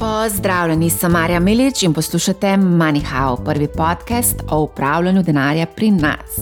Pozdravljeni, sem Marja Milič in poslušate MoneyHow, prvi podcast o upravljanju denarja pri nas.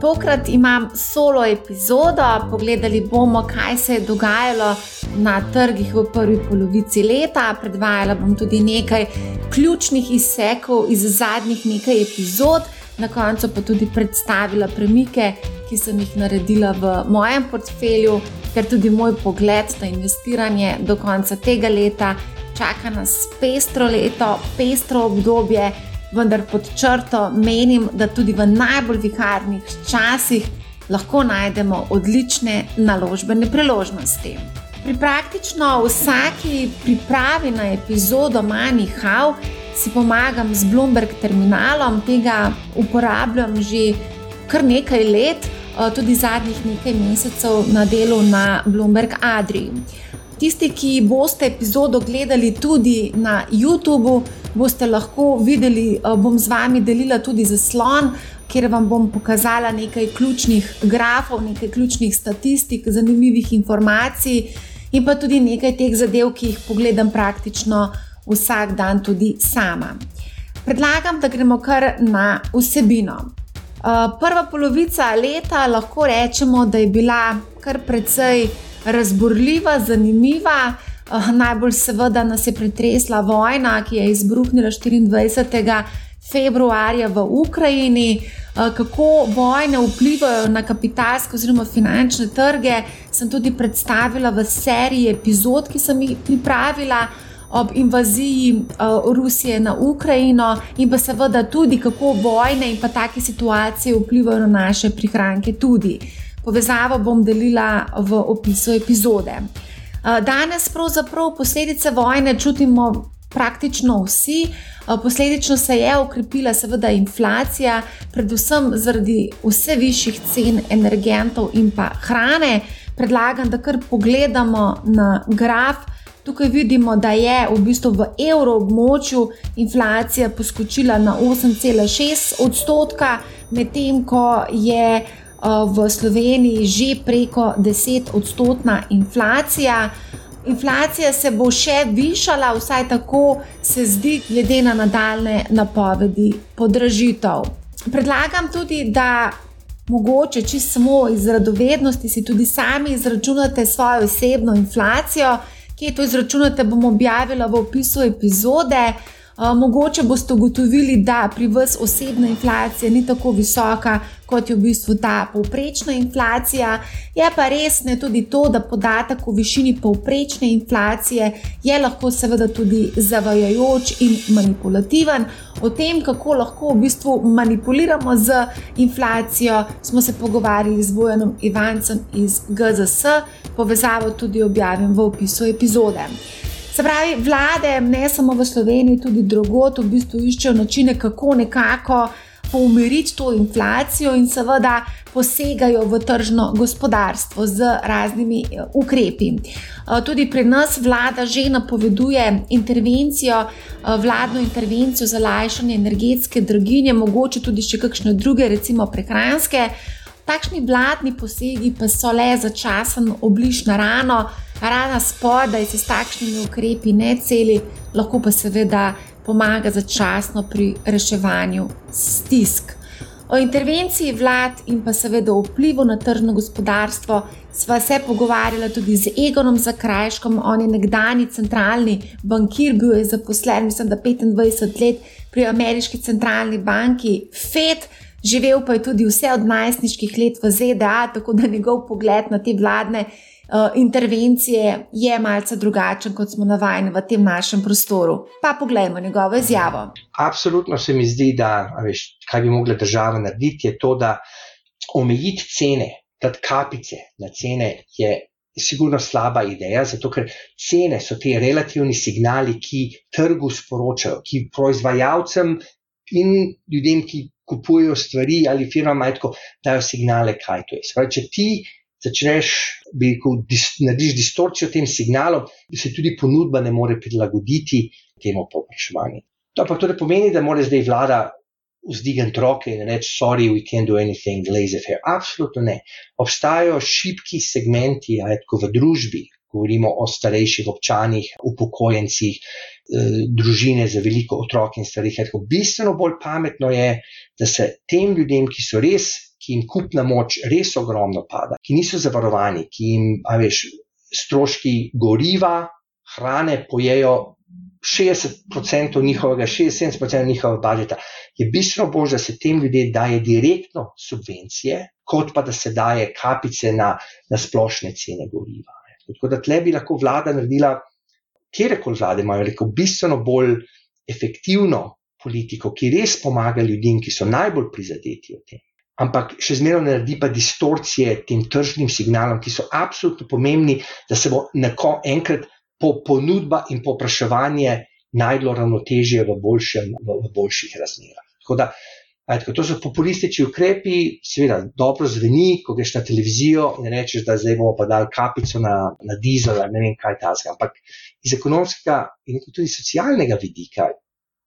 Tokrat imam solo epizodo, pogledali bomo, kaj se je dogajalo na trgih v prvi polovici leta. Predvajala bom tudi nekaj ključnih izsekov iz zadnjih nekaj epizod, na koncu pa tudi predstavila premike, ki sem jih naredila v mojem portfelju, ker tudi moj pogled na investiranje do konca tega leta čaka nas pestro leto, pestro obdobje, vendar pod črto menim, da tudi v najbolj viharnih časih lahko najdemo odlične naložbene priložnosti. Pri praktično vsaki pripravi na epizodo Money How si pomagam z Bloomberg terminalom, tega uporabljam že kar nekaj let, eh, tudi zadnjih nekaj mesecev na delu na Bloomberg Adriji. Tisti, ki boste epizodo gledali tudi na YouTubu, boste lahko videli, eh, bom z vami delila tudi zaslon, kjer vam bom pokazala nekaj ključnih grafov, nekaj ključnih statistik, zanimivih informacij in pa tudi nekaj teh zadev, ki jih pogledam praktično vsak dan tudi sama. Predlagam, da gremo kar na vsebino. Eh, prva polovica leta lahko rečemo, da je bila kar precej razburljiva, zanimiva. Uh, najbolj seveda nas je pretresla vojna, ki je izbruhnila 24. februarja v Ukrajini. Uh, kako vojne vplivajo na kapitalske oziroma finančne trge, sem tudi predstavila v seriji epizod, ki sem jih pripravila ob invaziji uh, Rusije na Ukrajino, in pa seveda tudi, kako vojne in pa take situacije vplivajo na naše prihranke. Tudi. Povezavo bom delila v opisu epizode. Danes pravzaprav posledice vojne čutimo praktično vsi. Posledično se je ukrepila seveda inflacija, predvsem zaradi vse višjih cen energentov in pa hrane. Predlagam, da kar pogledamo na graf. Tukaj vidimo, da je v bistvu v evroobmočju inflacija poskočila na 8,6 odstotka, medtem ko je v Sloveniji že preko 10 odstotna inflacija. Inflacija se bo še višala, vsaj tako se zdi, glede na nadaljne napovedi podražitev. Predlagam tudi, da mogoče čisto samo iz radovednosti si tudi sami izračunate svojo osebno inflacijo, ki je to izračunate, bom objavila v opisu epizode. Mogoče boste ugotovili, da pri vas osebna inflacija ni tako visoka, kot je v bistvu ta povprečna inflacija. Je pa res ne tudi to, da podatek o višini povprečne inflacije je lahko seveda tudi zavajajoč in manipulativen. O tem, kako lahko v bistvu manipuliramo z inflacijo, smo se pogovarjali z Bojanom Ivancem iz GZS, povezavo tudi objavim v opisu epizode. Se pravi, vlade, ne samo v Sloveniji, tudi drugot, v bistvu iščejo načine, kako nekako pomiriti to inflacijo in seveda posegajo v tržno gospodarstvo z raznimi eh, ukrepi. Eh, tudi pri nas vlada že napoveduje intervencijo, eh, vladno intervencijo za lajšanje energetske draginje, mogoče tudi še kakšne druge, recimo prehranske. Takšni vladni posegi pa so le začasen obliž na rano, rana spodaj se s takšnimi ukrepi ne celi, lahko pa seveda pomaga začasno pri reševanju stisk. O intervenciji vlad in pa seveda o vplivu na tržno gospodarstvo sva se pogovarjala tudi z Egonom Zakrajškom, on je nekdani centralni bankir, bil je zaposlen, mislim, da 25 let pri ameriški centralni banki FED živel pa je tudi vse od najstniških let v ZDA, tako da njegov pogled na te vladne intervencije je malce drugačen, kot smo navajeni v tem našem prostoru. Pa poglejmo njegovo izjavo. Absolutno se mi zdi, da veš, kaj bi mogla država narediti, je to, da omejiti cene, dati kapice na cene. Sigurno slaba ideja, zato ker cene so ti relativni signali, ki trgu sporočajo, ki proizvajalcem in ljudem, ki kupujejo stvari ali firma majtko, dajo signale, kaj to je. Spravi, če ti začneš, bi rekel, dis, narediš distorcijo tem signalom, se tudi ponudba ne more prilagoditi temu povpraševanju. To pa tudi pomeni, da mora zdaj vlada vzdigati roke in reči: Sorry, we can't do anything, lazy fair. Absolutno ne. Obstajajo šibki segmenti, ajtko v družbi. Govorimo o starejših občanih, upokojencih, družine za veliko otrok in starih. Bistveno bolj pametno je, da se tem ljudem, ki so res, ki jim kupna moč res ogromno pada, ki niso zavarovani, ki jim, a veš, stroški goriva, hrane pojejo 60% njihovega, 60-70% njihovega budžeta, je bistveno bolj, da se tem ljudem daje direktno subvencije, kot pa da se daje kapice na, na splošne cene goriva. Tako da tle bi lahko vlada naredila, kjerkoli vlade imajo, rekel, bistveno bolj efektivno politiko, ki res pomaga ljudem, ki so najbolj prizadeti od tem. Ampak še zmeraj naredi pa distorcije tem tržnim signalom, ki so absolutno pomembni, da se bo neko enkrat po ponudba in popraševanje najdlo ravnotežje v, boljšem, v, v boljših razmerah. Tako da, ajde, to so populistični ukrepi, seveda dobro zveni, ko greš na televizijo in rečeš, da zdaj bomo pa dali kapico na, na dizel ali ne vem kaj tasga. Ampak iz ekonomskega in tudi socialnega vidika,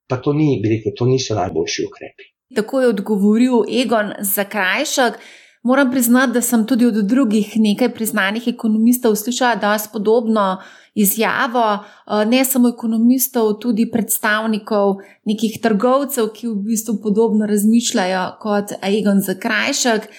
pa to ni, bi rekel, to niso najboljši ukrepi. Tako je odgovoril Egon Zakrajšek. Moram priznati, da sem tudi od drugih nekaj priznanih ekonomistov slišala, da je podobno izjavo, eh, ne samo ekonomistov, tudi predstavnikov nekih trgovcev, ki v bistvu podobno razmišljajo kot Egon Zakrajšek.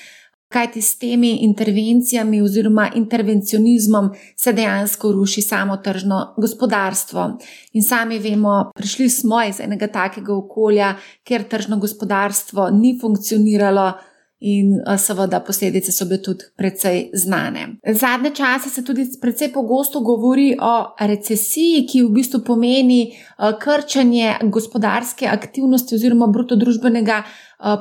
Kaj ti s temi intervencijami oziroma intervencionizmom se dejansko ruši samo tržno gospodarstvo? In sami vemo, prišli smo iz enega takega okolja, kjer tržno gospodarstvo ni funkcioniralo, in seveda posledice so bile tudi precej znane. Zadnje čase se tudi precej pogosto govori o recesiji, ki v bistvu pomeni krčanje gospodarske aktivnosti oziroma bruto družbenega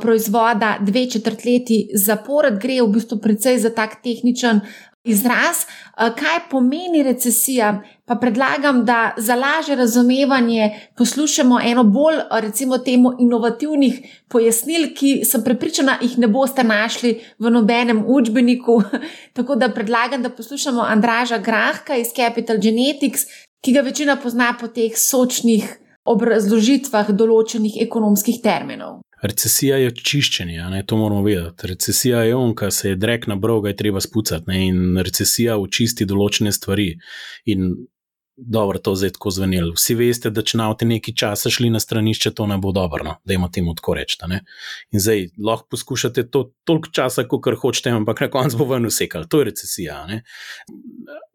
proizvoda dve četrtletji zapored. Gre v bistvu precej za tak tehničen izraz, kaj pomeni recesija. Pa predlagam, da za lažje razumevanje poslušamo eno bolj, recimo, temu inovativnih pojasnil, ki sem prepričana, jih ne boste našli v nobenem učbeniku. Tako da predlagam, da poslušamo Andraža Grahka iz Capital Genetics, ki ga večina pozna po teh sočnih obrazložitvah določenih ekonomskih terminov. Recesija je čiščenje, ne, to moramo vedeti. Recesija je on, ki se je drek na broga, je treba spucati. Ne, in recesija očisti določene stvari. In dobro, to zdaj tako zvenelo. Vsi veste, da če navte nekaj časa šli na stranišče, to ne bo dobro, no, da imate temu tako reči. In zdaj lahko poskušate to toliko časa, kot hočete, ampak na koncu bo ven usekal. To je recesija. Ne.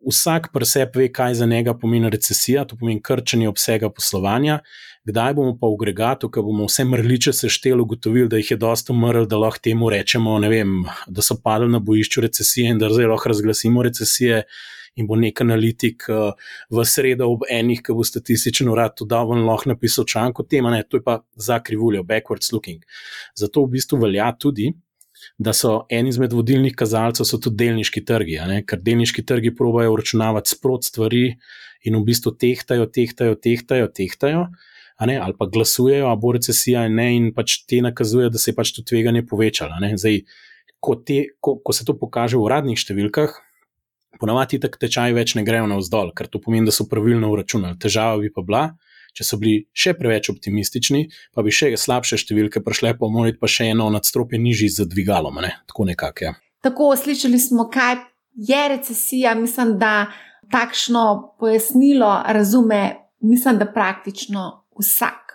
Vsak preseb ve, kaj za njega pomeni recesija, to pomeni krčenje obsega poslovanja kdaj bomo pa v agregatu, ko bomo vse mrliče sešteli, ugotovili, da jih je dosta umrl, da lahko temu rečemo, vem, da so padli na bojišču recesije in da zdaj lahko razglasimo recesije. In bo nek analitik uh, v sredo ob enih, ki bo statističen urad to dal, lahko napisal članek o tem, to je pa za krivuljo, backwards looking. Zato v bistvu velja tudi, da so en izmed vodilnih kazalcev tudi delniški trgi, ker delniški trgi probajo uračunavati sprot stvari in v bistvu tehtajo, tehtajo, tehtajo, tehtajo ne, ali pa glasujejo, a bo recesija ne, in pač te nakazujejo, da se je pač to tveganje povečalo. Zdaj, ko, te, ko, ko se to pokaže v uradnih številkah, ponavadi tak tečaj več ne grejo navzdol, ker to pomeni, da so pravilno uračunali. Težava bi pa bila. Če so bili še preveč optimistični, pa bi še slabše številke prišle, pa morali pa še eno nadstropje nižji z dvigalom. Ne? Tako nekako. Ja. Tako slišali smo, kaj je recesija. Mislim, da takšno pojasnilo razume, mislim, da praktično vsak.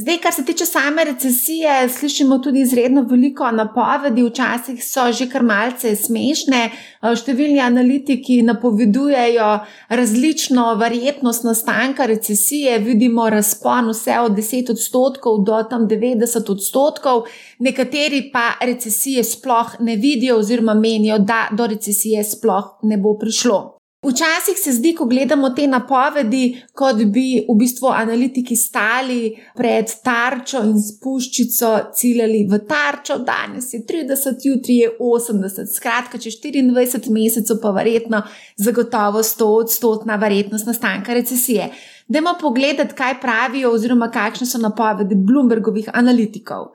Zdaj, kar se tiče same recesije, slišimo tudi izredno veliko napovedi, včasih so že kar malce smešne. Številni analitiki napovedujejo različno verjetnost nastanka recesije, vidimo razpon vse od 10 odstotkov do tam 90 odstotkov, nekateri pa recesije sploh ne vidijo oziroma menijo, da do recesije sploh ne bo prišlo. Včasih se zdi, ko gledamo te napovedi, kot bi v bistvu analitiki stali pred tarčo in spuščico ciljali v tarčo. Danes je 30, jutri je 80, skratka, čez 24 mesecev pa verjetno zagotovo 100 odstotna verjetnost nastanka recesije. Dajmo pogledati, kaj pravijo oziroma kakšne so napovedi Bloombergovih analitikov.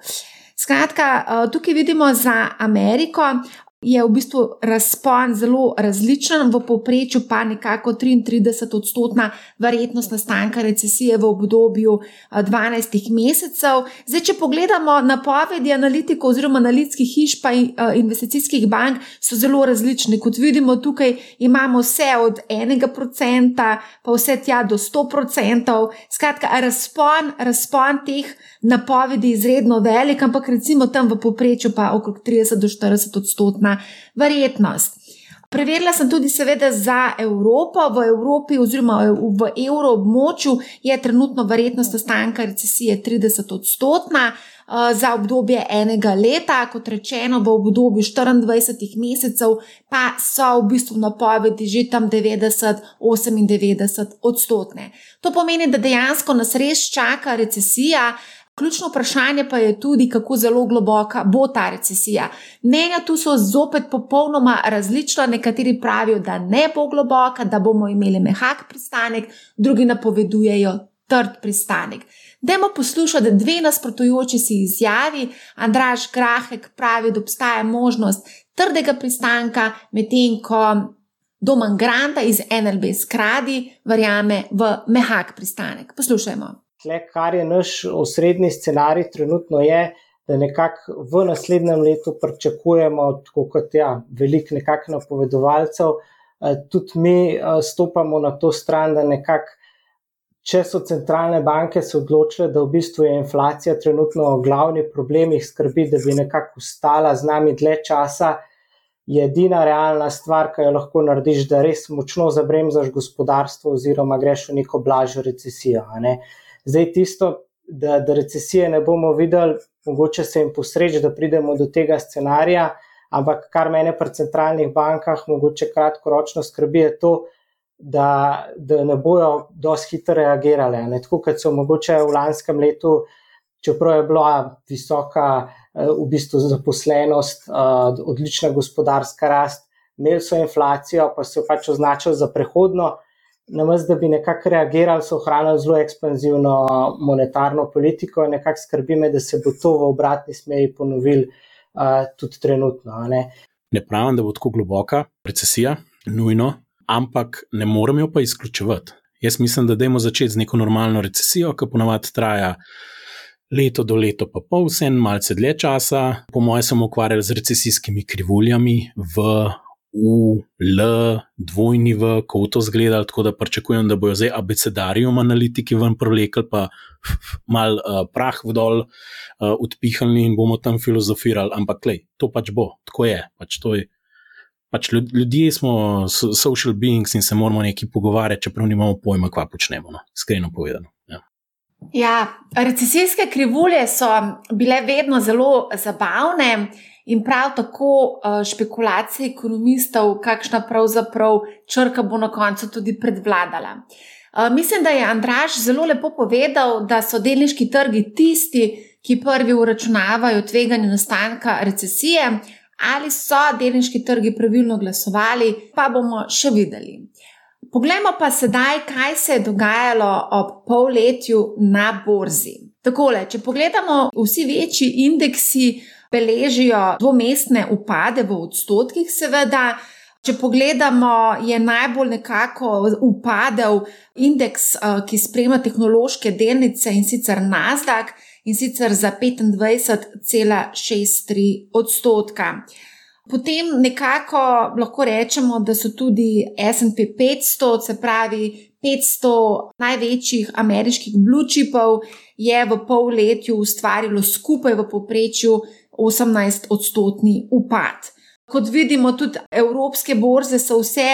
Skratka, eh, tukaj vidimo za Ameriko je v bistvu razpon zelo različen, v povprečju pa nekako 33 odstotna verjetnost nastanka recesije v obdobju 12 mesecev. Zdaj, če pogledamo napovedi analitikov oziroma analitskih hiš pa investicijskih bank, so zelo različni. Kot vidimo, tukaj imamo vse od 1% pa vse tja do 100%. Skratka, razpon, razpon teh napovedi je izredno velik, ampak recimo tam v povprečju pa okrog 30 do 40 odstotna verjetnost. Preverila sem tudi, seveda, za Evropo. V Evropi, oziroma v evroobmočju, je trenutno verjetnost nastanka recesije 30 odstotna. Za obdobje enega leta, kot rečeno, v obdobju 24 mesecev, pa so v bistvu napovedi že tam 90-98 odstotne. To pomeni, da dejansko nas res čaka recesija, Ključno vprašanje pa je tudi, kako zelo globoka bo ta recesija. Mnenja tu so zopet popolnoma različna. Nekateri pravijo, da ne bo globoka, da bomo imeli mehak pristanek, drugi napovedujejo trd pristanek. Dajmo poslušati dve nasprotujoči si izjavi. Andraš Grahek pravi, da obstaja možnost trdega pristanka, medtem ko Doman Granta iz NLB skradi verjame v mehak pristanek. Poslušajmo tle, kar je naš osrednji scenarij, trenutno je, da nekako v naslednjem letu pričakujemo, tako kot ja, veliko nekakšnih napovedovalcev, eh, tudi mi eh, stopamo na to stran, da nekako. Če so centralne banke se odločile, da v bistvu je inflacija trenutno glavni problem, jih skrbi, da bi nekako ostala z nami dlje časa, je edina realna stvar, ki jo lahko narediš, da res močno zabremzaš gospodarstvo oziroma greš v neko blažjo recesijo. Ne? Uh, Zdaj, tisto, da, da recesije ne bomo videli, mogoče se jim posreči, da pridemo do tega scenarija, ampak kar mene pri centralnih bankah, mogoče kratkoročno skrbi, je to, da, da ne bojo dosti hitro reagirale. Ne? Tako kot so mogoče v lanskem letu, čeprav je bila visoka eh, v bistvu zaposlenost, eh, odlična gospodarska rast, imeli so inflacijo, pa so jo pač označili za prehodno namesto da bi nekako reagirali, so ohranili zelo ekspanzivno monetarno politiko in nekako skrbi me, da se bo to v obratni smeri ponovil uh, tudi trenutno. Ne? ne pravim, da bo tako globoka recesija, nujno, ampak ne moremo jo pa izključevati. Jaz mislim, da dajmo začeti z neko normalno recesijo, ki ponavadi traja. Leto do leta, pa pol, vse en malce dlje časa, po mojem, sem ukvarjal z recesijskimi krivuljami v U, L, dvojni V, kako to zgleda, tako da pričakujem, da bojo zdaj abecedarium analitiki ven prolekli, pa mal uh, prah vdol uh, odpihali in bomo tam filozofirali. Ampak, lej, to pač bo, tako je. Pač to je pač ljudje smo social beings in se moramo nekaj pogovarjati, čeprav nimamo pojma, kva počnemo, no, iskreno povedano. Ja. Ja, recesijske krivulje so bile vedno zelo zabavne. In prav tako uh, špekulacije ekonomistov, kakšna pravzaprav črka bo na koncu tudi predvladala. Uh, mislim, da je Andraš zelo lepo povedal, da so delniški trgi tisti, ki prvi uračunavajo tveganje nastanka recesije, ali so delniški trgi pravilno glasovali, pa bomo še videli. Poglejmo pa sedaj, kaj se je dogajalo ob polletju na borzi. Takole, če pogledamo vsi večji indeksi, beležijo dvomestne upade v odstotkih, seveda. Če pogledamo, je najbolj nekako upadel indeks, eh, ki spremlja tehnološke delnice in sicer Nasdaq in sicer za 25,63 odstotka. Potem nekako lahko rečemo, da so tudi SP 500, se pravi 500 največjih ameriških blue chipov, je v pol letju ustvarilo skupaj v povprečju 18 odstotni upad. Kot vidimo, tudi evropske borze so vse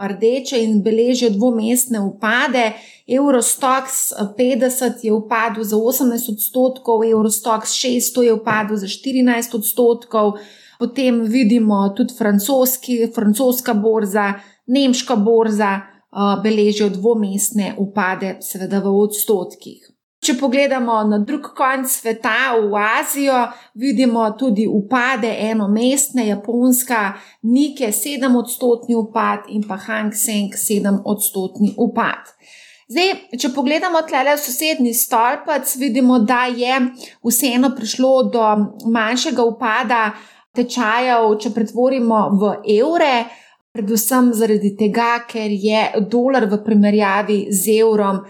rdeče in beležijo dvomestne upade. Eurostox 50 je upadel za 18 odstotkov, Eurostox 600 je upadel za 14 odstotkov. Potem vidimo tudi francoska borza, nemška borza uh, beležijo dvomestne upade, seveda v odstotkih. Če pogledamo na drug konec sveta, v Azijo, vidimo tudi upade enomestne, Japonska, Nike 7 odstotni upad in pa Hang Seng 7 odstotni upad. Zdaj, če pogledamo tlele v sosednji stolpec, vidimo, da je vseeno prišlo do manjšega upada tečajev, če pretvorimo v evre, predvsem zaradi tega, ker je dolar v primerjavi z evrom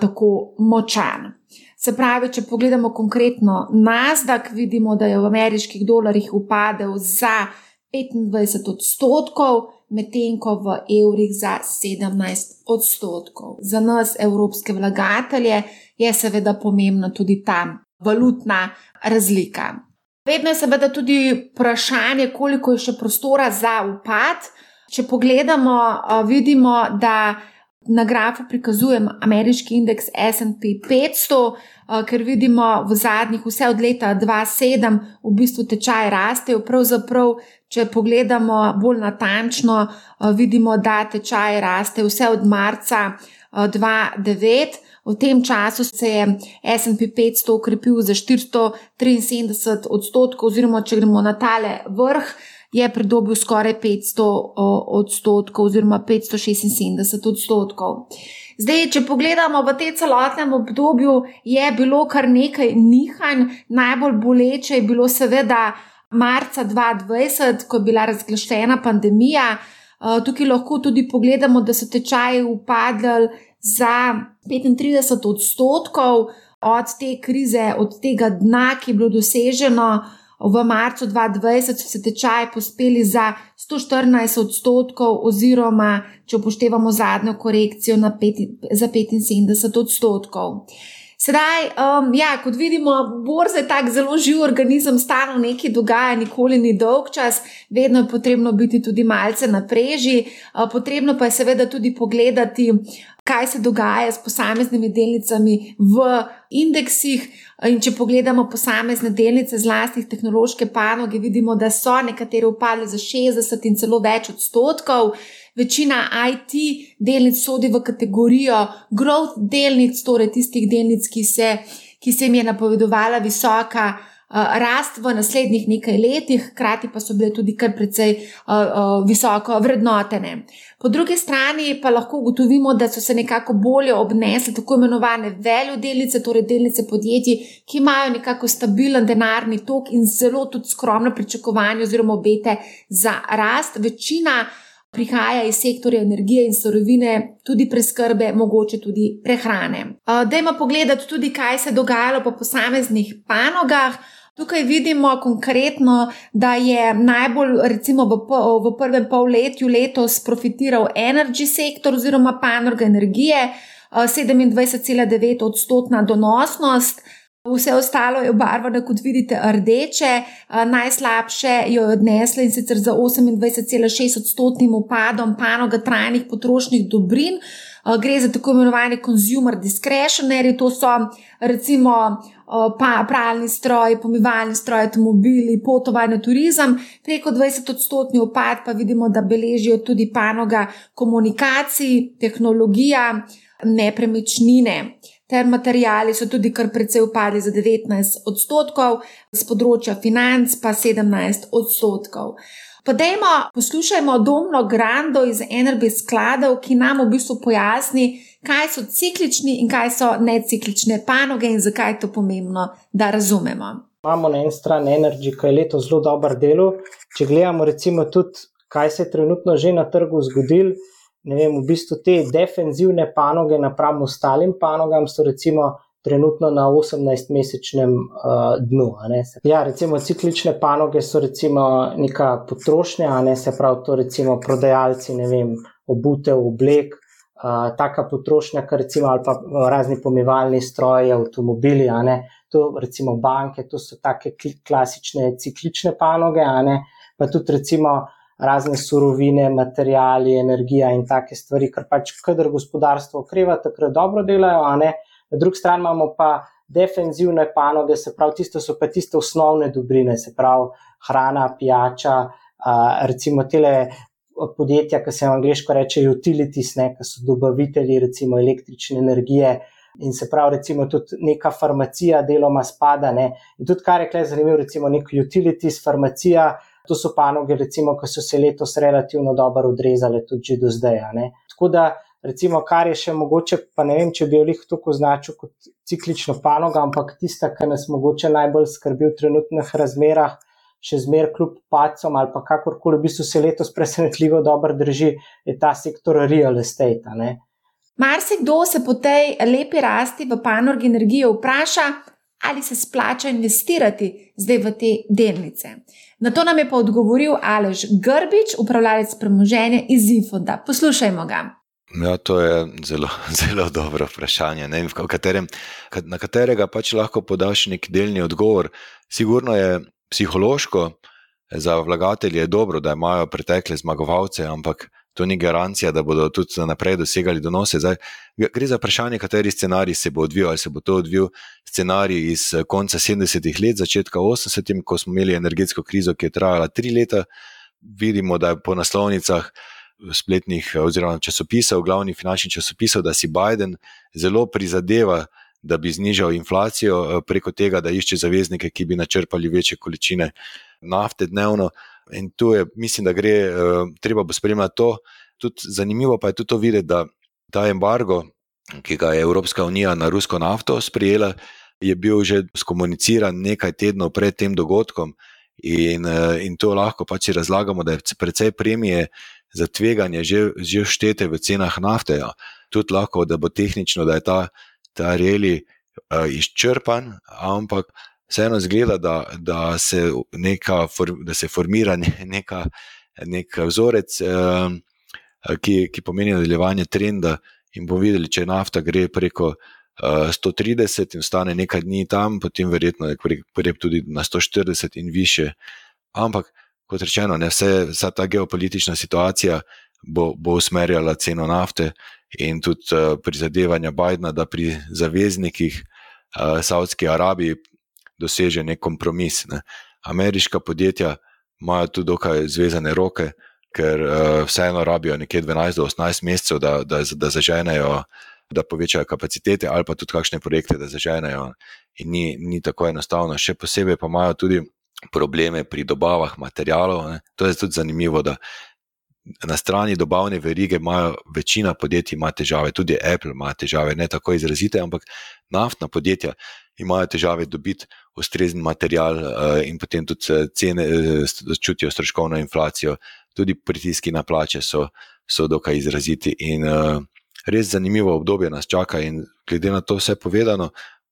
tako močan. Se pravi, če pogledamo konkretno Nasdaq, vidimo, da je v ameriških dolarjih upadel za 25 odstotkov, medtem ko v evrih za 17 odstotkov. Za nas, evropske vlagatelje, je seveda pomembna tudi ta valutna razlika. Vedno je seveda tudi vprašanje, koliko je še prostora za upad. Če pogledamo, vidimo, da Na grafu prikazujem ameriški indeks SP 500, ker vidimo v zadnjih, vse od leta 2007, v bistvu tečaj rastejo. Pravzaprav, če pogledamo bolj natančno, vidimo, da tečaj raste vse od marca 2009. V tem času se je SP 500 ukrepil za 473 odstotkov, oziroma če gremo na tale vrh je pridobil skoraj 500 odstotkov, oziroma 576 odstotkov. Zdaj, če pogledamo v tem celotnem obdobju, je bilo kar nekaj nihanj, najbolj boleče je bilo seveda marca 2020, ko je bila razglašena pandemija. Tukaj lahko tudi pogledamo, da so tečaji upadli za 35 odstotkov od te krize, od tega dna, ki je bilo doseženo v marcu 2020 so se tečaji pospeli za 114 odstotkov, oziroma če upoštevamo zadnjo korekcijo, pet, za 75 odstotkov. Sedaj, um, ja, kot vidimo, borza je tako zelo živ organizem, stalno nekaj dogaja, nikoli ni dolg čas, vedno je potrebno biti tudi malce na preži. Uh, potrebno pa je seveda tudi pogledati, kaj se dogaja s posameznimi delnicami v indeksih. In če pogledamo posamezne delnice z lastnih tehnološke panoge, vidimo, da so nekatere upadle za 60 in celo več odstotkov. Večina IT delnic sodi v kategorijo growth delnic, torej tistih delnic, ki se, ki se jim je napovedovala visoka rast v naslednjih nekaj letih, hkrati pa so bile tudi kar precej uh, uh, visoko vrednotene. Po drugi strani pa lahko ugotovimo, da so se nekako bolje obnesle tako imenovane veljo delnice, torej delnice podjetij, ki imajo nekako stabilen denarni tok in zelo tudi skromno pričakovanje oziroma obete za rast. Večina prihaja iz sektorja energije in sorovine, tudi preskrbe, mogoče tudi prehrane. Dajmo pogledati tudi, kaj se je dogajalo po posameznih panogah. Tukaj vidimo konkretno, da je najbolj, recimo v, v prvem polletju letos profitiral energy sektor oziroma panoga energije, 27,9 odstotna donosnost. Vse ostalo je obarvano, kot vidite, rdeče, najslabše jo je odnesla in sicer za 28,6 odstotnim upadom panoga trajnih potrošnih dobrin. Gre za tako imenovane consumer discretionary, to so recimo pa, pralni stroj, pomivalni stroj, avtomobili, potovanje, turizem. Preko 20 odstotni upad pa vidimo, da beležijo tudi panoga komunikacij, tehnologija, nepremičnine ter materijali so tudi kar precej upadli za 19 odstotkov, z področja financ pa 17 odstotkov. Podajmo, poslušajmo Domno Grando iz NRB skladov, ki nam v bistvu pojasni, kaj so ciklični in kaj so neciklične panoge in zakaj je to pomembno, da razumemo. Imamo na eni strani Energy, ki je leto zelo dober delo. Če gledamo, recimo, tudi kaj se je trenutno že na trgu zgodilo ne vem, v bistvu te defenzivne panoge napram ostalim panogam so recimo trenutno na 18-mesečnem uh, dnu. Ja, recimo ciklične panoge so recimo neka potrošnja, ne se pravi to recimo prodajalci, ne vem, obutev, oblek, uh, taka potrošnja, kar recimo ali pa razni pomivalni stroji, avtomobili, ne, to recimo banke, to so take klasične ciklične panoge, ne, pa tudi recimo razne surovine, materijali, energija in take stvari, ker pač, kadar gospodarstvo okreva, takrat dobro delajo, a ne. Na drugi strani imamo pa defenzivne panoge, se pravi, tiste so pa tiste osnovne dobrine, se pravi, hrana, pijača, a, recimo tele. Podjetja, ki se v angliško reče utilities, ne, ki so dobavitelji recimo električne energije, in se pravi, recimo tudi neka farmacija, deloma spada. Ne. In tudi, kar je kaj zanimivo, recimo nek utilities, farmacija, To so panoge, recimo, ki so se letos relativno dobro odrezale, tudi do zdaj. Tako da, recimo, kar je še mogoče, pa ne vem, če bi jo lahko tako označil kot ciklično panogo, ampak tista, ki nas mogoče najbolj skrbi v trenutnih razmerah, še zmeraj kljub pacom ali pa kakorkoli v bistvu se letos presenetljivo dobro drži, je ta sektor real estate. Marsikdo se po tej lepi rasti v panogi energije vpraša, ali se splača investirati zdaj v te delnice. Na to nam je pa odgovoril Alež Grbič, upravljalec premoženja iz Infonda. Poslušajmo ga. Ja, to je zelo, zelo dobro vprašanje, ne, katerem, na katerega pač lahko podaš nek delni odgovor. Sigurno je psihološko za vlagatelje dobro, da imajo pretekle zmagovalce, ampak to ni garancija, da bodo tudi naprej dosegali donose. Zdaj, gre za vprašanje, kateri scenarij se bo odvijal. Ali se bo to odvijal scenarij iz konca 70-ih let, začetka 80-ih, ko smo imeli energetsko krizo, ki je trajala tri leta. Vidimo, da je po naslovnicah spletnih oziroma časopisov, glavnih finančnih časopisov, da si Biden zelo prizadeva, da bi znižal inflacijo preko tega, da išče zaveznike, ki bi načrpali večje količine nafte dnevno. In tu je, mislim, da gre, uh, treba bo spremljati to. Tudi zanimivo pa je tudi to videti, da ta embargo, ki ga je Evropska unija na rusko nafto sprejela, je bil že skomuniciran nekaj tednov pred tem dogodkom. In, in to lahko pač razlagamo, da je precej premije za tveganje že, že štete v cenah nafte. Ja. Tudi lahko, da bo tehnično, da je ta, ta reli uh, izčrpan, ampak vseeno zgleda, da, da, se neka, da se formira neka, nek vzorec, ehm, ki, ki pomeni nadaljevanje trenda. In bomo videli, če nafta gre preko 130 eh, in ostane nekaj dni tam, potem verjetno gre tudi na 140 in više. Ampak, kot rečeno, ne, vse, vsa ta geopolitična situacija bo, bo usmerjala ceno nafte in tudi uh, prizadevanja Bidna, da pri zaveznikih uh, Saudski Arabiji doseže nek kompromis. Ne. Ameriška podjetja imajo tu dokaj zvezane roke, ker uh, vseeno rabijo nekje 12 do 18 mesecev, da, da, da zaženejo, da povečajo kapacitete ali pa tudi kakšne projekte, da zaženejo. In ni, ni tako enostavno. Še posebej pa imajo tudi probleme pri dobavah materijalov. Ne. To je tudi zanimivo, da na strani dobavne verige imajo večina podjetij ima težave, tudi Apple ima težave, ne tako izrazite, ampak naftna podjetja imajo težave dobiti ustrezen material uh, in potem tudi eh, cene uh, čutijo stroškovno inflacijo, tudi pritiski na plače so, so dokaj izraziti. In res zanimivo obdobje nas čaka, in glede na to vse povedano.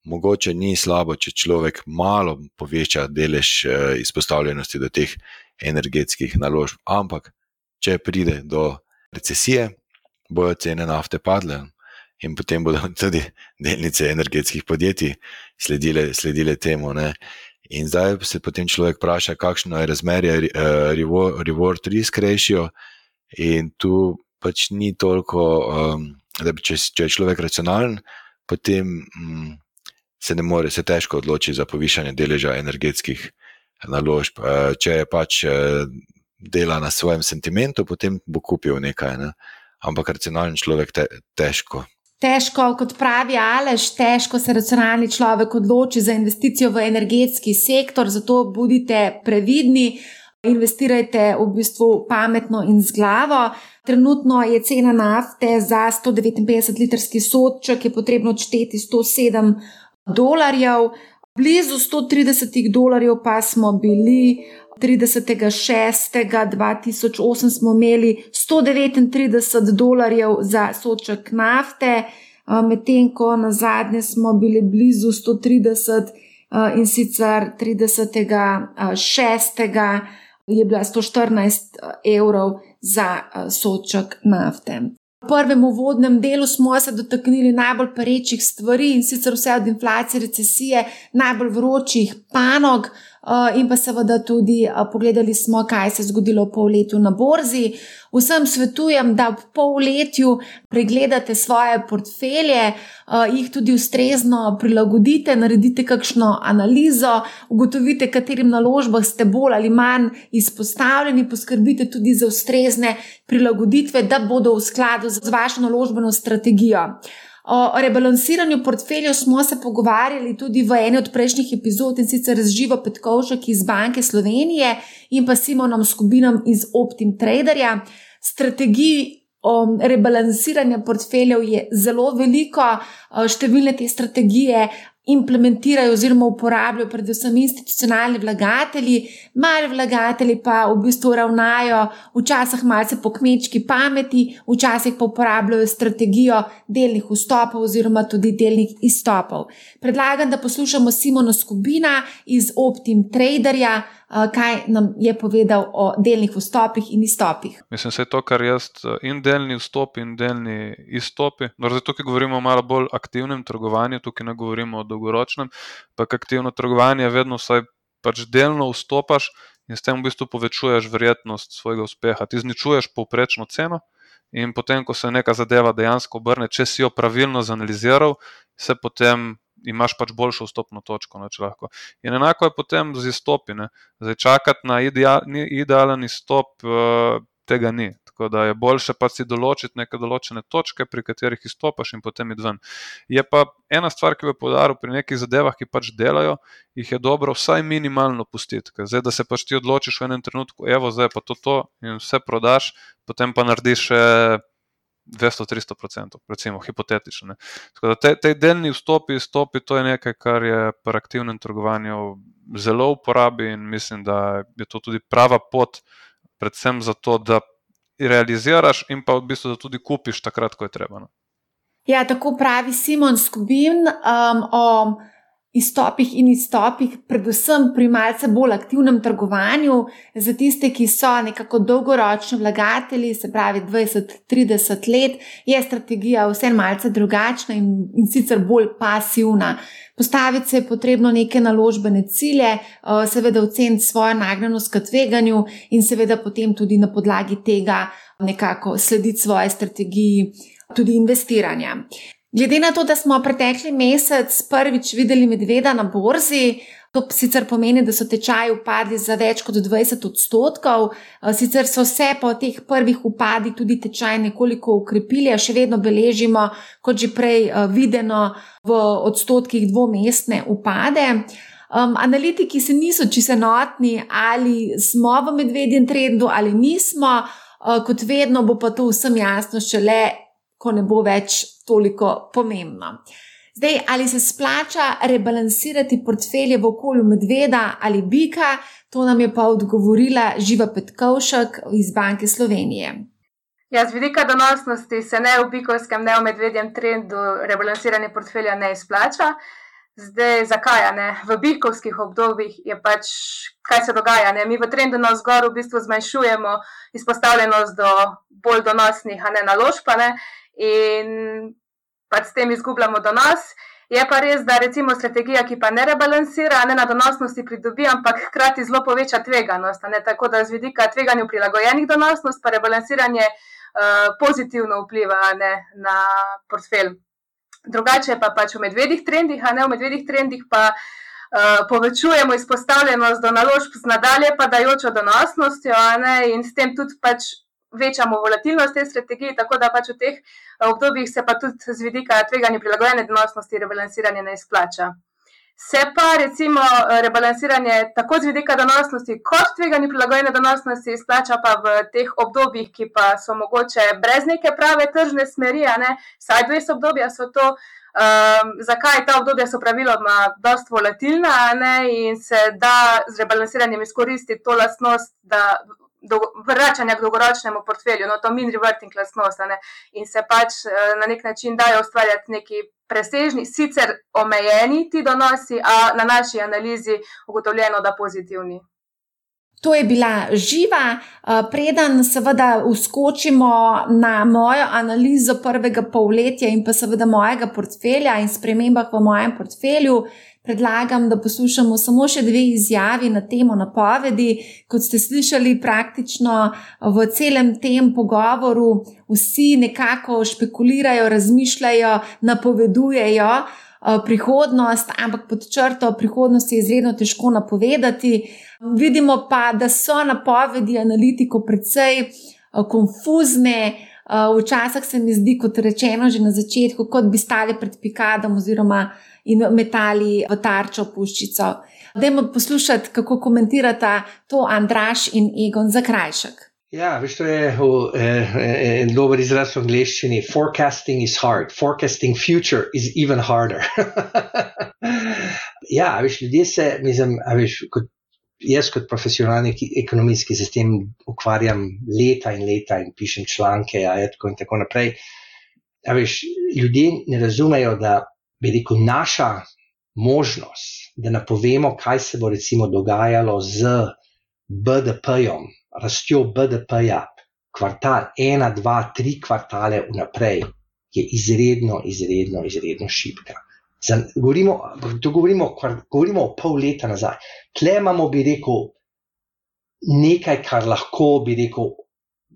Mogoče ni slabo, če človek malo poveča delež izpostavljenosti do teh energetskih naložb, ampak če pride do recesije, bojo cene nafte padle in potem bodo tudi delnice energetskih podjetij sledile, sledile temu. Ne. In zdaj se potem človek vpraša, kakšno je razmerje uh, reward risk ratio, in tu pač ni toliko, um, da bi, če, če je človek racionalen, potem um, se ne more, se težko odloči za povišanje deleža energetskih naložb. Uh, če je pač uh, dela na svojem sentimentu, potem bo kupil nekaj. Ne? Ampak racionalen človek te, težko. Težko, kot pravi Alež, težko se racionalni človek odloči za investicijo v energetski sektor, zato bodite previdni, investirajte v bistvu pametno in z glavo. Trenutno je cena nafte za 159 litrski sodček, je potrebno odšteti 107 dolarjev, blizu 130 dolarjev pa smo bili 30.6.2008 smo imeli 139 dolarjev za soček nafte, medtem ko na zadnje smo bili blizu 130 in sicer 30.6. je bila 114 evrov za soček nafte. V prvem uvodnem delu smo se dotaknili najbolj perečih stvari in sicer vse od inflacije, recesije, najbolj vročih panog, in pa seveda tudi pogledali smo, kaj se je zgodilo v polletju na borzi. Vsem svetujem, da v polletju pregledate svoje portfelje, jih tudi ustrezno prilagodite, naredite kakšno analizo, ugotovite, katerim naložbam ste bolj ali manj izpostavljeni, poskrbite tudi za ustrezne prilagoditve, da bodo v skladu z vašo naložbeno strategijo. O rebalansiranju portfeljev smo se pogovarjali tudi v eni od prejšnjih epizod in sicer z Živo Petkovšek iz Banke Slovenije in pa Simonom Skubinom iz Optim Traderja. Strategij o rebalansiranju portfeljev je zelo veliko, številne te strategije implementirajo oziroma uporabljajo predvsem institucionalni vlagatelji, mali vlagatelji pa v bistvu ravnajo včasih malce po kmečki pameti, včasih pa uporabljajo strategijo delnih vstopov oziroma tudi delnih izstopov. Predlagam, da poslušamo Simona Skubina iz Optim Traderja. Eh, kaj nam je povedal o delnih vstopih in izstopih. Mislim, da je to, kar jaz eh, in delni vstop in delni izstopi. No, zdaj, tukaj govorimo o malo bolj aktivnem trgovanju, tukaj ne govorimo o dolgoročnem. Ampak aktivno trgovanje je vedno vsaj pač delno vstopaš in s tem v bistvu povečuješ verjetnost svojega uspeha. Ti zničuješ povprečno ceno. In potem, ko se neka zadeva dejansko obrne, če si jo pravilno zanaliziral, se potem imaš pač boljšo vstopno točko. Ne, in enako je potem z izstopi. Ne. Zdaj čakati na ideal, idealen izstop, uh, tega ni. Tako da je boljše pa si določiti neke določene točke, pri katerih izstopaš in potem id ven. Je pa ena stvar, ki bi podaril pri nekih zadevah, ki pač delajo, jih je dobro vsaj minimalno pustiti. Zdaj, da se pač ti odločiš v enem trenutku, evo, zdaj pa to, to in vse prodaš, potem pa narediš še. 200-300%, recimo hipotetično. Tako da te, te delni vstopi, izstopi, to je nekaj, kar je pri aktivnem trgovanju zelo uporabi in mislim, da je to tudi prava pot, predvsem zato, da realiziraš in pa v bistvu, da tudi kupiš takrat, ko je treba. No. Ja, tako pravi Simon Skubin um, o izstopih in izstopih, predvsem pri malce bolj aktivnem trgovanju, za tiste, ki so nekako dolgoročni vlagatelji, se pravi 20-30 let, je strategija vse malce drugačna in, in sicer bolj pasivna. Postaviti se je potrebno neke naložbene cilje, seveda oceniti svojo nagnjenost k tveganju in seveda potem tudi na podlagi tega nekako slediti svoje strategiji. Tudi investiranja. Glede na to, da smo pretekli mesec prvič videli medveda na borzi, to sicer pomeni, da so tečaji upadli za več kot 20 odstotkov, eh, sicer so se po teh prvih upadih tudi tečaji nekoliko ukrepili, a še vedno beležimo, kot že prej eh, videno, v odstotkih dvomestne upade. Um, analitiki se niso čisto enotni, ali smo v medvedjem trendu ali nismo, uh, kot vedno bo pa to vsem jasno šele ko ne bo več toliko pomembno. Zdaj, ali se splača rebalansirati portfelje v okolju medveda ali bika, to nam je pa odgovorila Živa Petkovšek iz Banke Slovenije. Ja, z vidika donosnosti se ne v bikovskem, ne v medvedjem trendu rebalansiranje portfelja ne izplača. Zdaj, zakaj ne? V bikovskih obdobjih je pač, kaj se dogaja. Ne? Mi v trendu na vzgor v bistvu zmanjšujemo izpostavljenost do bolj donosnih, a ne naložb in pač s tem izgubljamo donos. Je pa res, da recimo strategija, ki pa ne rebalansira, ne na donosnosti pridobi, ampak hkrati zelo poveča tveganost. Tako da z vidika tveganju prilagojenih donosnost, pa rebalansiranje uh, pozitivno vpliva ne, na portfelj. Drugače pa pač v medvedih trendih, a ne v medvedih trendih pa uh, povečujemo izpostavljenost do naložb z nadalje padajočo donosnostjo, in s tem tudi pač večamo volatilnost te strategije, tako da pač v teh eh, obdobjih se pa tudi z vidika tveganja prilagojene donosnosti rebalansiranje ne izplača. Se pa recimo eh, rebalansiranje tako z vidika donosnosti, kot tveganje prilagojene donosnosti izplača pa v teh obdobjih, ki pa so mogoče brez neke prave tržne smeri, saj dve obdobja so to. Um, zakaj ta obdobja so praviloma dosta volatilna ne, in se da z rebalansiranjem izkoristiti to lastnost, da vračanja k dolgoročnemu portfelju, no to min reverting lastnost in se pač eh, na nek način dajo ustvarjati neki presežni, sicer omejeni ti donosi, a na naši analizi ugotovljeno, da pozitivni. To je bila živa, eh, preden seveda uskočimo na mojo analizo prvega polletja in pa seveda mojega portfelja in spremembah v mojem portfelju predlagam, da poslušamo samo še dve izjavi na temo napovedi. Kot ste slišali, praktično v celem tem pogovoru vsi nekako špekulirajo, razmišljajo, napovedujejo. Eh, prihodnost, ampak pod črto prihodnosti je izredno težko napovedati. Vidimo pa, da so napovedi analitikov precej eh, konfuzne, eh, včasih se mi zdi, kot rečeno že na začetku, kot bi stali pred pikadom oziroma in metali v tarčo puščico. Dajmo poslušati, kako komentirata to Andraš in Egon za krajšek. Ja, veš, to je eh, en dober izraz v angleščini. Forecasting is hard, forecasting future is even harder. Ja, veš, ljudje se, mislim, veš, kot, jaz kot profesionalni ekonomist, ki se s tem ukvarjam leta in leta in pišem članke, ja, in tako naprej. Veš, ljudje ne razumejo, da bi rekel, naša možnost, da napovemo, kaj se bo recimo dogajalo z BDP-jem, rastjo BDP-ja, kvartal, ena, dva, tri kvartale vnaprej, je izredno, izredno, izredno šipka. Za, govorimo, govorimo, govorimo o pol leta nazaj. Tle imamo, bi rekel, nekaj, kar lahko bi rekel.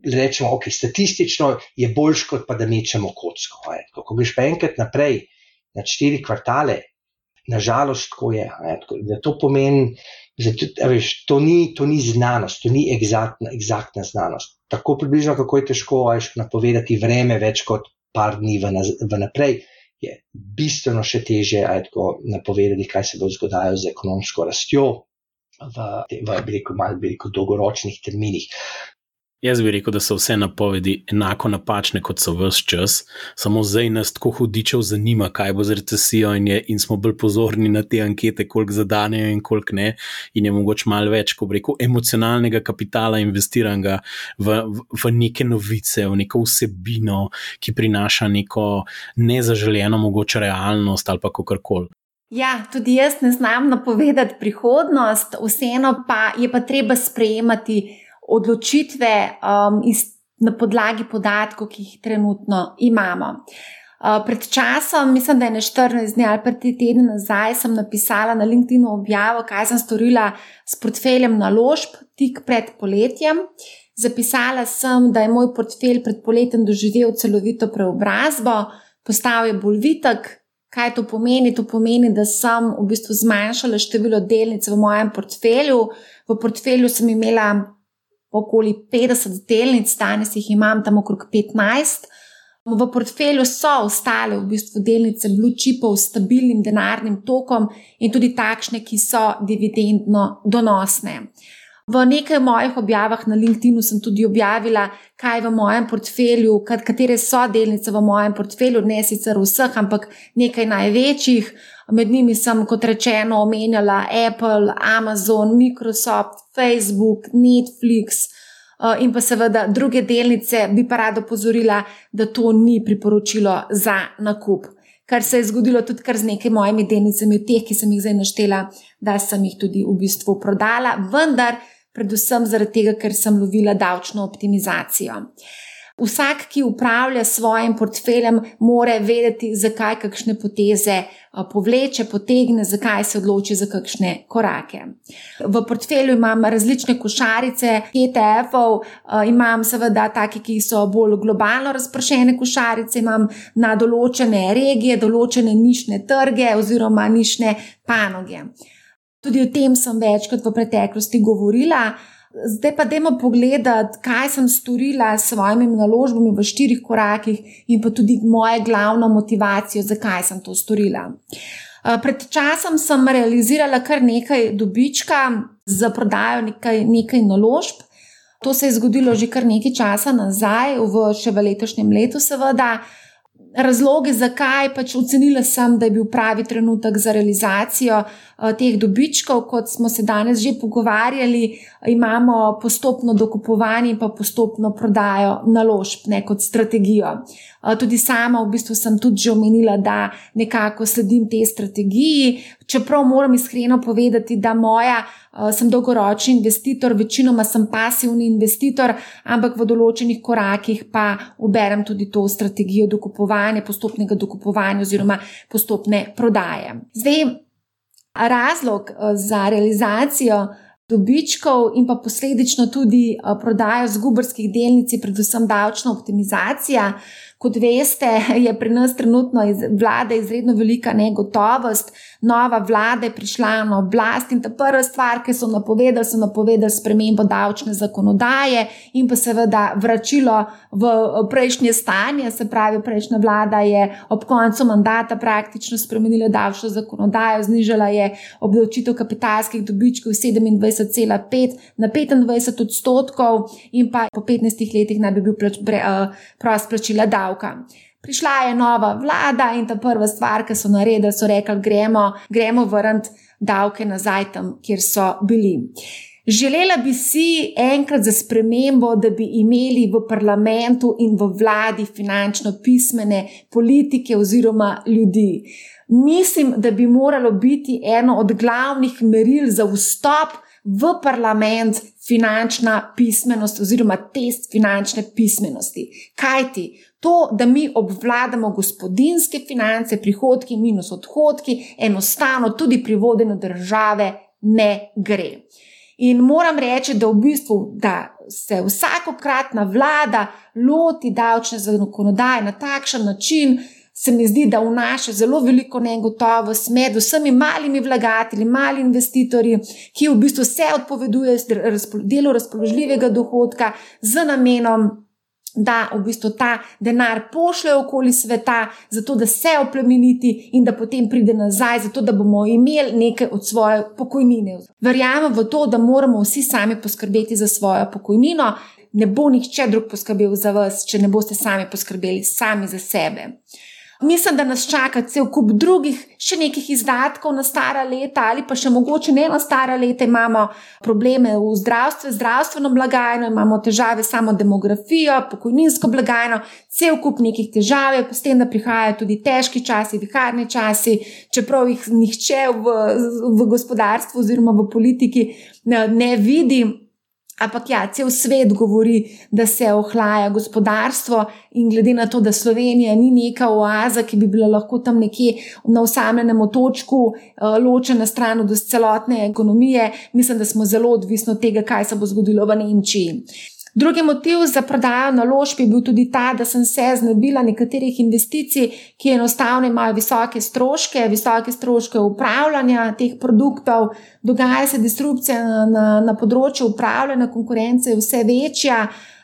Rečemo, ok, statistično je boljš, kot pa da mečemo kocko. Ko greš pa enkrat naprej, na štiri kvartale, nažalost, tako je. Da to pomeni, da veš, to, ni, to ni znanost, to ni egzaktna znanost. Tako približno, kako je težko veš, napovedati vreme več kot par dni vnaprej, je bistveno še teže napovedati, kaj se bo zgodilo z ekonomsko rastjo v, v, v rekel, malo, rekel, dolgoročnih terminih. Jaz bi rekel, da so vse napovedi enako napačne kot so vse čas, samo zdaj nas tako hudičev zanima, kaj bo z recesijo, in, je, in smo bolj pozorni na te ankete, koliko zadanejo in koliko ne. In je mogoče malo več, ko reko, emocionalnega kapitala investiranega v, v, v neke novice, v neko vsebino, ki prinaša neko nezaželjeno, mogoče realnost ali pa kakorkoli. Ja, tudi jaz ne znam napovedati prihodnost, vseeno pa je pa treba sprejemati odločitve um, iz, na podlagi podatkov, ki jih trenutno imamo. Uh, pred časom, mislim, da je na 14 dni ali pa tri tedne nazaj, sem napisala na LinkedIn objavo, kaj sem storila s portfeljem naložb tik pred poletjem. Zapisala sem, da je moj portfelj pred poletjem doživel celovito preobrazbo, postal je bolj vitek. Kaj to pomeni? To pomeni, da sem v bistvu zmanjšala število delnic v mojem portfelju. V portfelju sem imela okoli 50 delnic, danes jih imam tam okrog 15. V portfelju so ostale v bistvu delnice blue chipov s stabilnim denarnim tokom in tudi takšne, ki so dividendno donosne. V nekaj mojih objavah na LinkedIn sem tudi objavila, kaj v mojem portfelju, katere so delnice v mojem portfelju, ne sicer vseh, ampak nekaj največjih. Med njimi sem, kot rečeno, omenjala Apple, Amazon, Microsoft, Facebook, Netflix eh, in pa seveda druge delnice, bi pa rada opozorila, da to ni priporočilo za nakup. Kar se je zgodilo tudi z nekaj mojimi delnicami, teh, ki sem jih zdaj naštela, da sem jih tudi v bistvu prodala, vendar predvsem zaradi tega, ker sem lovila davčno optimizacijo. Vsak, ki upravlja s svojim portfeljem, mora vedeti, zakaj kakšne poteze povleče, potegne, zakaj se odloči za kakšne korake. V portfelju imam različne košarice ETF-ov, imam seveda take, ki so bolj globalno razpršene košarice, imam na določene regije, določene nišne trge oziroma nišne panoge. Tudi o tem sem večkrat v preteklosti govorila. Zdaj pa dajmo pogledati, kaj sem storila s svojimi naložbami v štirih korakih in pa tudi moje glavno motivacijo, zakaj sem to storila. Eh, pred časom sem realizirala kar nekaj dobička za prodajo nekaj, nekaj naložb. To se je zgodilo že kar nekaj časa nazaj, v še v letošnjem letu, seveda razloge, zakaj pač ocenila sem, da je bil pravi trenutek za realizacijo uh, teh dobičkov, kot smo se danes že pogovarjali, imamo postopno dokupovanje in pa postopno prodajo naložb, ne kot strategijo. Tudi sama v bistvu sem tudi že omenila, da nekako sledim tej strategiji, čeprav moram iskreno povedati, da moja. Sem dolgoročni investitor, večinoma sem pasivni investitor, ampak v določenih korakih pa uberem tudi to strategijo dokupovanja, postopnega dokupovanja oziroma postopne prodaje. Zdaj, razlog za realizacijo dobičkov in pa posledično tudi prodajo zgubrskih delnic, predvsem davčna optimizacija. Kot veste, je pri nas trenutno iz, vlada izredno velika negotovost, nova vlada je prišla na oblast in ta prva stvar, ki so napovedali, so napovedali spremembo davčne zakonodaje in pa seveda vračilo v prejšnje stanje. Se pravi, prejšnja vlada je ob koncu mandata praktično spremenila davčno zakonodajo, znižala je obdavčitev kapitalskih dobičkov iz 27,5 na 25 odstotkov in pa po 15 letih naj bi bil plač, bre, uh, prost plačila davka davka. Prišla je nova vlada in ta prva stvar, ki so naredili, so rekli: gremo, gremo vrniti davke nazaj tam, kjer so bili. Želela bi si enkrat za spremembo, da bi imeli v parlamentu in v vladi finančno pismene politike oziroma ljudi. Mislim, da bi moralo biti eno od glavnih meril za vstop v parlament finančna pismenost oziroma test finančne pismenosti. Kaj ti? To, da mi obvladamo gospodinske finance, prihodki minus odhodki, enostavno tudi pri vodenju države ne gre. In moram reči, da v bistvu da se vsakokratna vlada loti davčne zakonodaje na takšen način, se mi zdi, da vnaša zelo veliko negotovost med vsemi malimi vlagatelji, mali investitorji, ki v bistvu se odpovedujejo delu razpoložljivega dohodka z namenom. Da v bistvu ta denar pošljejo okoli sveta, zato da se oplemeniti in da potem pride nazaj, zato da bomo imeli nekaj od svoje pokojnine. Verjamem v to, da moramo vsi sami poskrbeti za svojo pokojnino. Ne bo nihče drug poskrbel za vas, če ne boste sami poskrbeli sami za sebe. Mislim, da nas čaka cel kup drugih, še nekih izdatkov na stara leta, ali pa še mogoče ne na stara leta. Imamo probleme v zdravstvu, zdravstveno blagajno, imamo težave samo demografijo, pokojninsko blagajno, cel kup nekih težav, pa s tem, da prihajajo tudi težki časi, viharni časi, čeprav jih nihče v, v gospodarstvu oziroma v politiki ne, ne vidi. Ampak ja, cel svet govori, da se ohlaja gospodarstvo, in glede na to, da Slovenija ni neka oaza, ki bi bila lahko tam nekje na osamljenem otočku, eh, ločena stran od celotne ekonomije, mislim, da smo zelo odvisni od tega, kaj se bo zgodilo v Nemčiji. Drugi motiv za prodajo naložb je bil tudi ta, da sem se znebila nekaterih investicij, ki enostavno imajo visoke stroške, visoke stroške upravljanja teh produktov, dogaja se disrupcija na, na, na področju upravljanja, konkurence je vse večja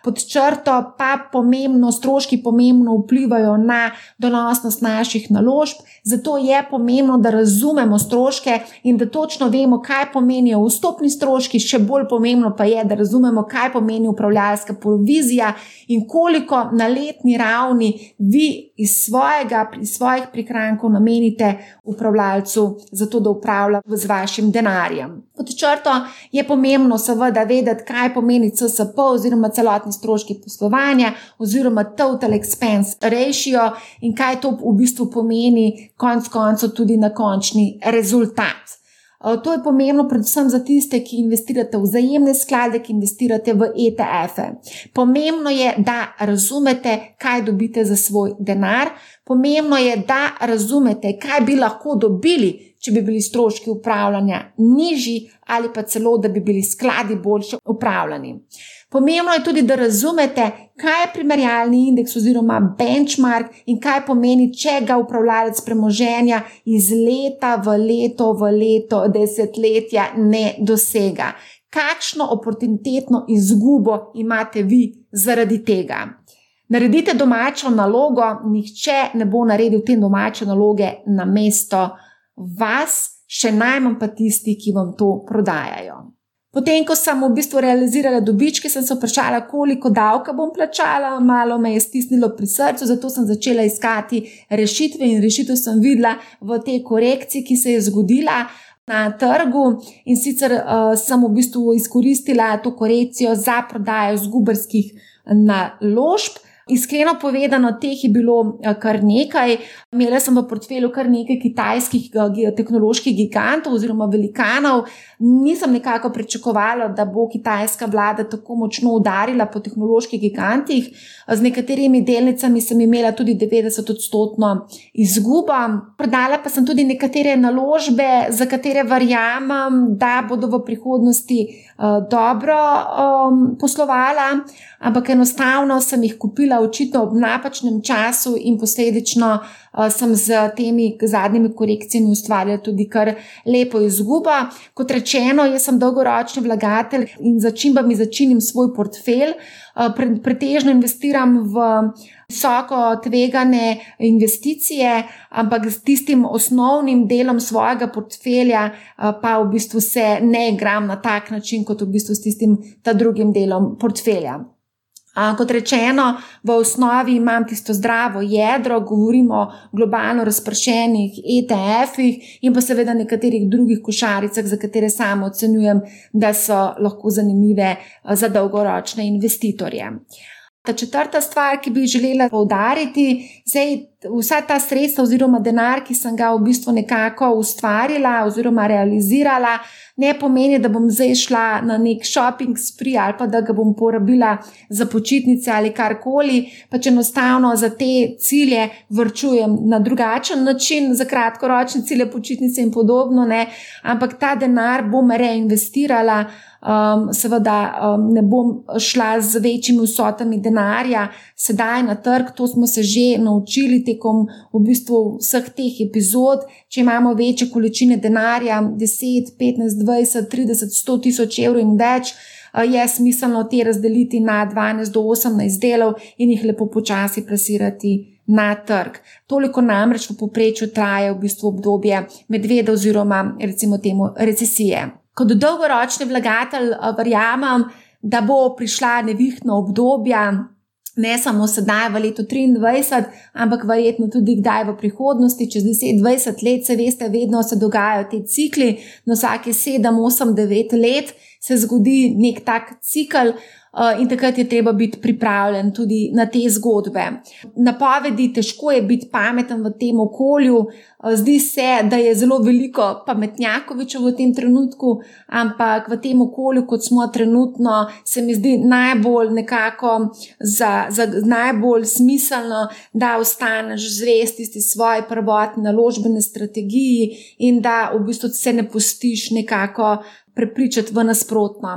pod črto pa pomembno, stroški pomembno vplivajo na donosnost naših naložb. Zato je pomembno, da razumemo stroške in da točno vemo, kaj pomenijo vstopni stroški, še bolj pomembno pa je, da razumemo, kaj pomeni upravljalska provizija in koliko na letni ravni vi iz, svojega, iz svojih prihrankov namenite upravljalcu, zato da upravlja z vašim denarjem. Pod črto je pomembno, seveda, vedeti, kaj pomeni CSP oziroma celotni stroški poslovanja oziroma total expense ratio in kaj to v bistvu pomeni, konc koncev, tudi na končni rezultat. To je pomembno predvsem za tiste, ki investirate v vzajemne sklade, ki investirate v ETF-e. Pomembno je, da razumete, kaj dobite za svoj denar. Pomembno je, da razumete, kaj bi lahko dobili, če bi bili stroški upravljanja nižji ali pa celo, da bi bili skladi boljše upravljani. Pomembno je tudi, da razumete, kaj je primerjalni indeks oziroma benchmark in kaj pomeni, če ga upravljalec premoženja iz leta v leto, v leto, desetletja ne dosega. Kakšno oportunitetno izgubo imate vi zaradi tega? Naredite domačo nalogo, nihče ne bo naredil te domače naloge na mesto vas, še najmanj pa tisti, ki vam to prodajajo. Potem, ko sem v bistvu realizirala dobičke, sem se vprašala, koliko davka bom plačala, malo me je stisnilo pri srcu, zato sem začela iskati rešitve in rešitev sem videla v tej korekciji, ki se je zgodila. Na trgu in sicer uh, sem v bistvu izkoristila to korekcijo za prodajo zgubarskih naložb. Iskreno povedano, teh je bilo eh, kar nekaj. Imela sem v portfelju kar nekaj kitajskih eh, tehnoloških gigantov oziroma velikanov. Nisem nekako pričakovala, da bo kitajska vlada tako močno udarila po tehnoloških gigantih. Z nekaterimi delnicami sem imela tudi 90-odstotno izgubo. Prodala pa sem tudi nekatere naložbe, za katere verjamem, da bodo v prihodnosti uh, dobro um, poslovala, ampak enostavno sem jih kupila očitno ob napačnem času in posledično uh, sem z temi zadnjimi korekcijami ustvarjala tudi kar lepo izgubo. Kot rečeno, jaz sem dolgoročni vlagatelj in začimbami začinim svoj portfelj. Pre, pretežno investiram v visoko tvegane investicije, ampak s tistim osnovnim delom svojega portfelja uh, pa v bistvu se ne igram na tak način, kot v bistvu s tistim drugim delom portfelja. Kot rečeno, v osnovi imam tisto zdravo jedro, govorimo o globalno razpršenih ETF-ih in pa seveda nekaterih drugih košaricah, za katere samo ocenjujem, da so lahko zanimive za dolgoročne investitorje. Ta četrta stvar, ki bi želela poudariti, je vsa ta sredstva oziroma denar, ki sem ga v bistvu nekako ustvarila oziroma realizirala, ne pomeni, da bom zdaj šla na nek shopping spree ali pa da ga bom porabila za počitnice ali karkoli, pač enostavno za te cilje vrčujem na drugačen način, za kratkoročne cilje, počitnice in podobno, ne? ampak ta denar bom reinvestirala um, seveda um, ne bom šla z večjimi vsotami denarja, sedaj na trg. To smo se že naučili tekom v bistvu vseh teh epizod. Če imamo večje količine denarja, 10, 15, 20, 30, 100 tisoč evrov in več. Uh, je smiselno te razdeliti na 12 do 18 delov in jih lepo počasi plasirati na trg. Toliko namreč v povprečju traja v bistvu obdobje medveda oziroma recimo temu recesije kot dolgoročni vlagatelj eh, verjamem, da bo prišla nevihtna obdobja, ne samo sedaj v letu 2023, ampak verjetno tudi kdaj v prihodnosti, čez 10-20 let, se veste, vedno se dogajajo ti cikli, no vsake 7, 8, 9 let se zgodi nek tak cikl. Eh, in takrat je treba biti pripravljen tudi na te zgodbe. Napovedi, težko je biti pameten v tem okolju. Eh, zdi se, da je zelo veliko pametnjakovičev v tem trenutku, ampak v tem okolju, kot smo trenutno, se mi zdi najbolj nekako za, za najbolj smiselno, da ostaneš zvest tisti svoji prvotni naložbeni strategiji in da v bistvu se ne pustiš nekako prepričati v nasprotno.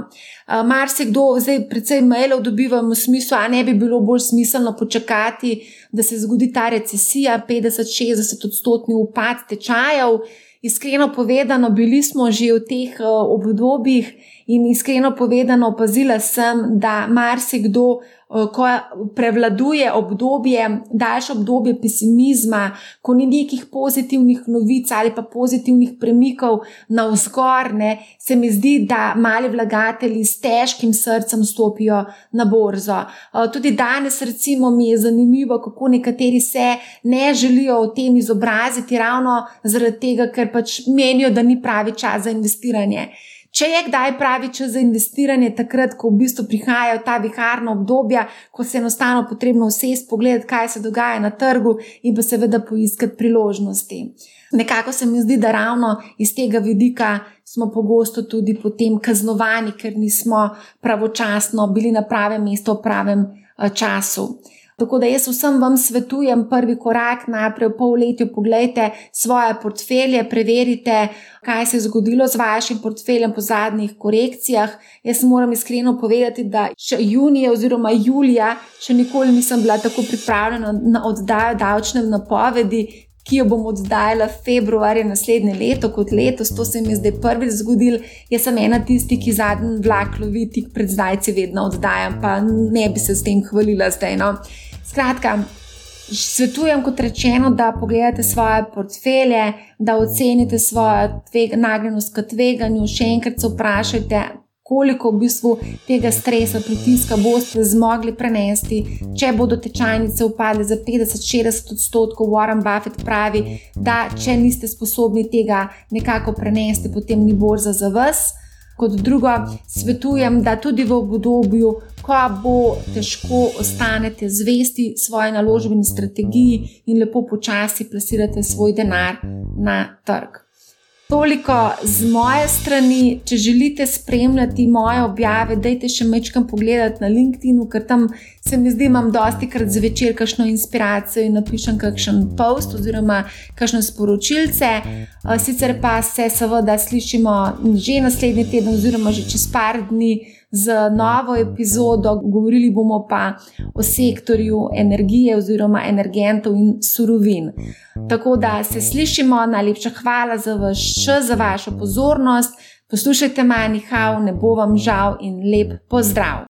Mar se kdo, zdaj precej mailov dobivam v smislu, a ne bi bilo bolj smiselno počakati, da se zgodi ta recesija, 50-60 odstotni upad tečajev. Iskreno povedano, bili smo že v teh obdobjih in iskreno povedano, opazila sem, da marsikdo Eh, ko prevladuje obdobje, daljše obdobje pesimizma, ko ni nekih pozitivnih novic ali pa pozitivnih premikov na vzgorne, se mi zdi, da mali vlagatelji s težkim srcem stopijo na borzo. Tudi danes, recimo, mi je zanimivo, kako nekateri se ne želijo o tem izobraziti, ravno zaradi tega, ker pač menijo, da ni pravi čas za investiranje. Če je kdaj pravi čas za investiranje, takrat, ko v bistvu prihajajo ta viharna obdobja, ko se enostavno potrebno vse spogledati, kaj se dogaja na trgu in pa seveda poiskati priložnosti. Nekako se mi zdi, da ravno iz tega vidika smo pogosto tudi potem kaznovani, ker nismo pravočasno bili na pravem mestu v pravem eh, času. Tako da jaz vsem vam svetujem prvi korak, najprej v polletju pogledajte svoje portfelje, preverite, kaj se je zgodilo z vašim portfeljem po zadnjih korekcijah. Jaz moram iskreno povedati, da še junija oziroma julija še nikoli nisem bila tako pripravljena na oddajo davčne napovedi, ki jo bom oddajala februarja naslednje leto, kot letos, to se mi je zdaj prvič zgodil. Jaz sem ena tisti, ki zadnji vlak lovi tik pred zdajci, vedno oddajam, pa ne bi se s tem hvalila zdaj. No. Skratka. Svetujem, kot rečeno, da pogledate svoje portfelje, da ocenite svojo nagnjenost k tveganju, še enkrat se vprašajte, koliko v bistvu tega stresa, pritiska boste zmogli prenesti. Če bodo tečajnice upadle za 50-60 odstotkov, Warren Buffett pravi, da če niste sposobni tega nekako prenesti, potem ni borza za vas. Kot drugo, svetujem, da tudi v obdobju, ko bo težko, ostanete zvesti svoje naložbeni strategiji in lepo počasi plasirate svoj denar na trg. Toliko z moje strani. Če želite spremljati moje objave, dajte še mečkam pogledati na LinkedIn, ker tam se mi zdi, imam dosti krat zvečer kakšno inspiracijo in napišem kakšen post oziroma kakšne sporočilce. Sicer pa se seveda slišimo že naslednji teden oziroma že čez par dni z novo epizodo, govorili bomo pa o sektorju energije oziroma energentov in surovin. Tako da se slišimo, najlepša hvala za vaš čas, za vašo pozornost. Poslušajte, manjhav, ne bo vam žal in lep pozdrav.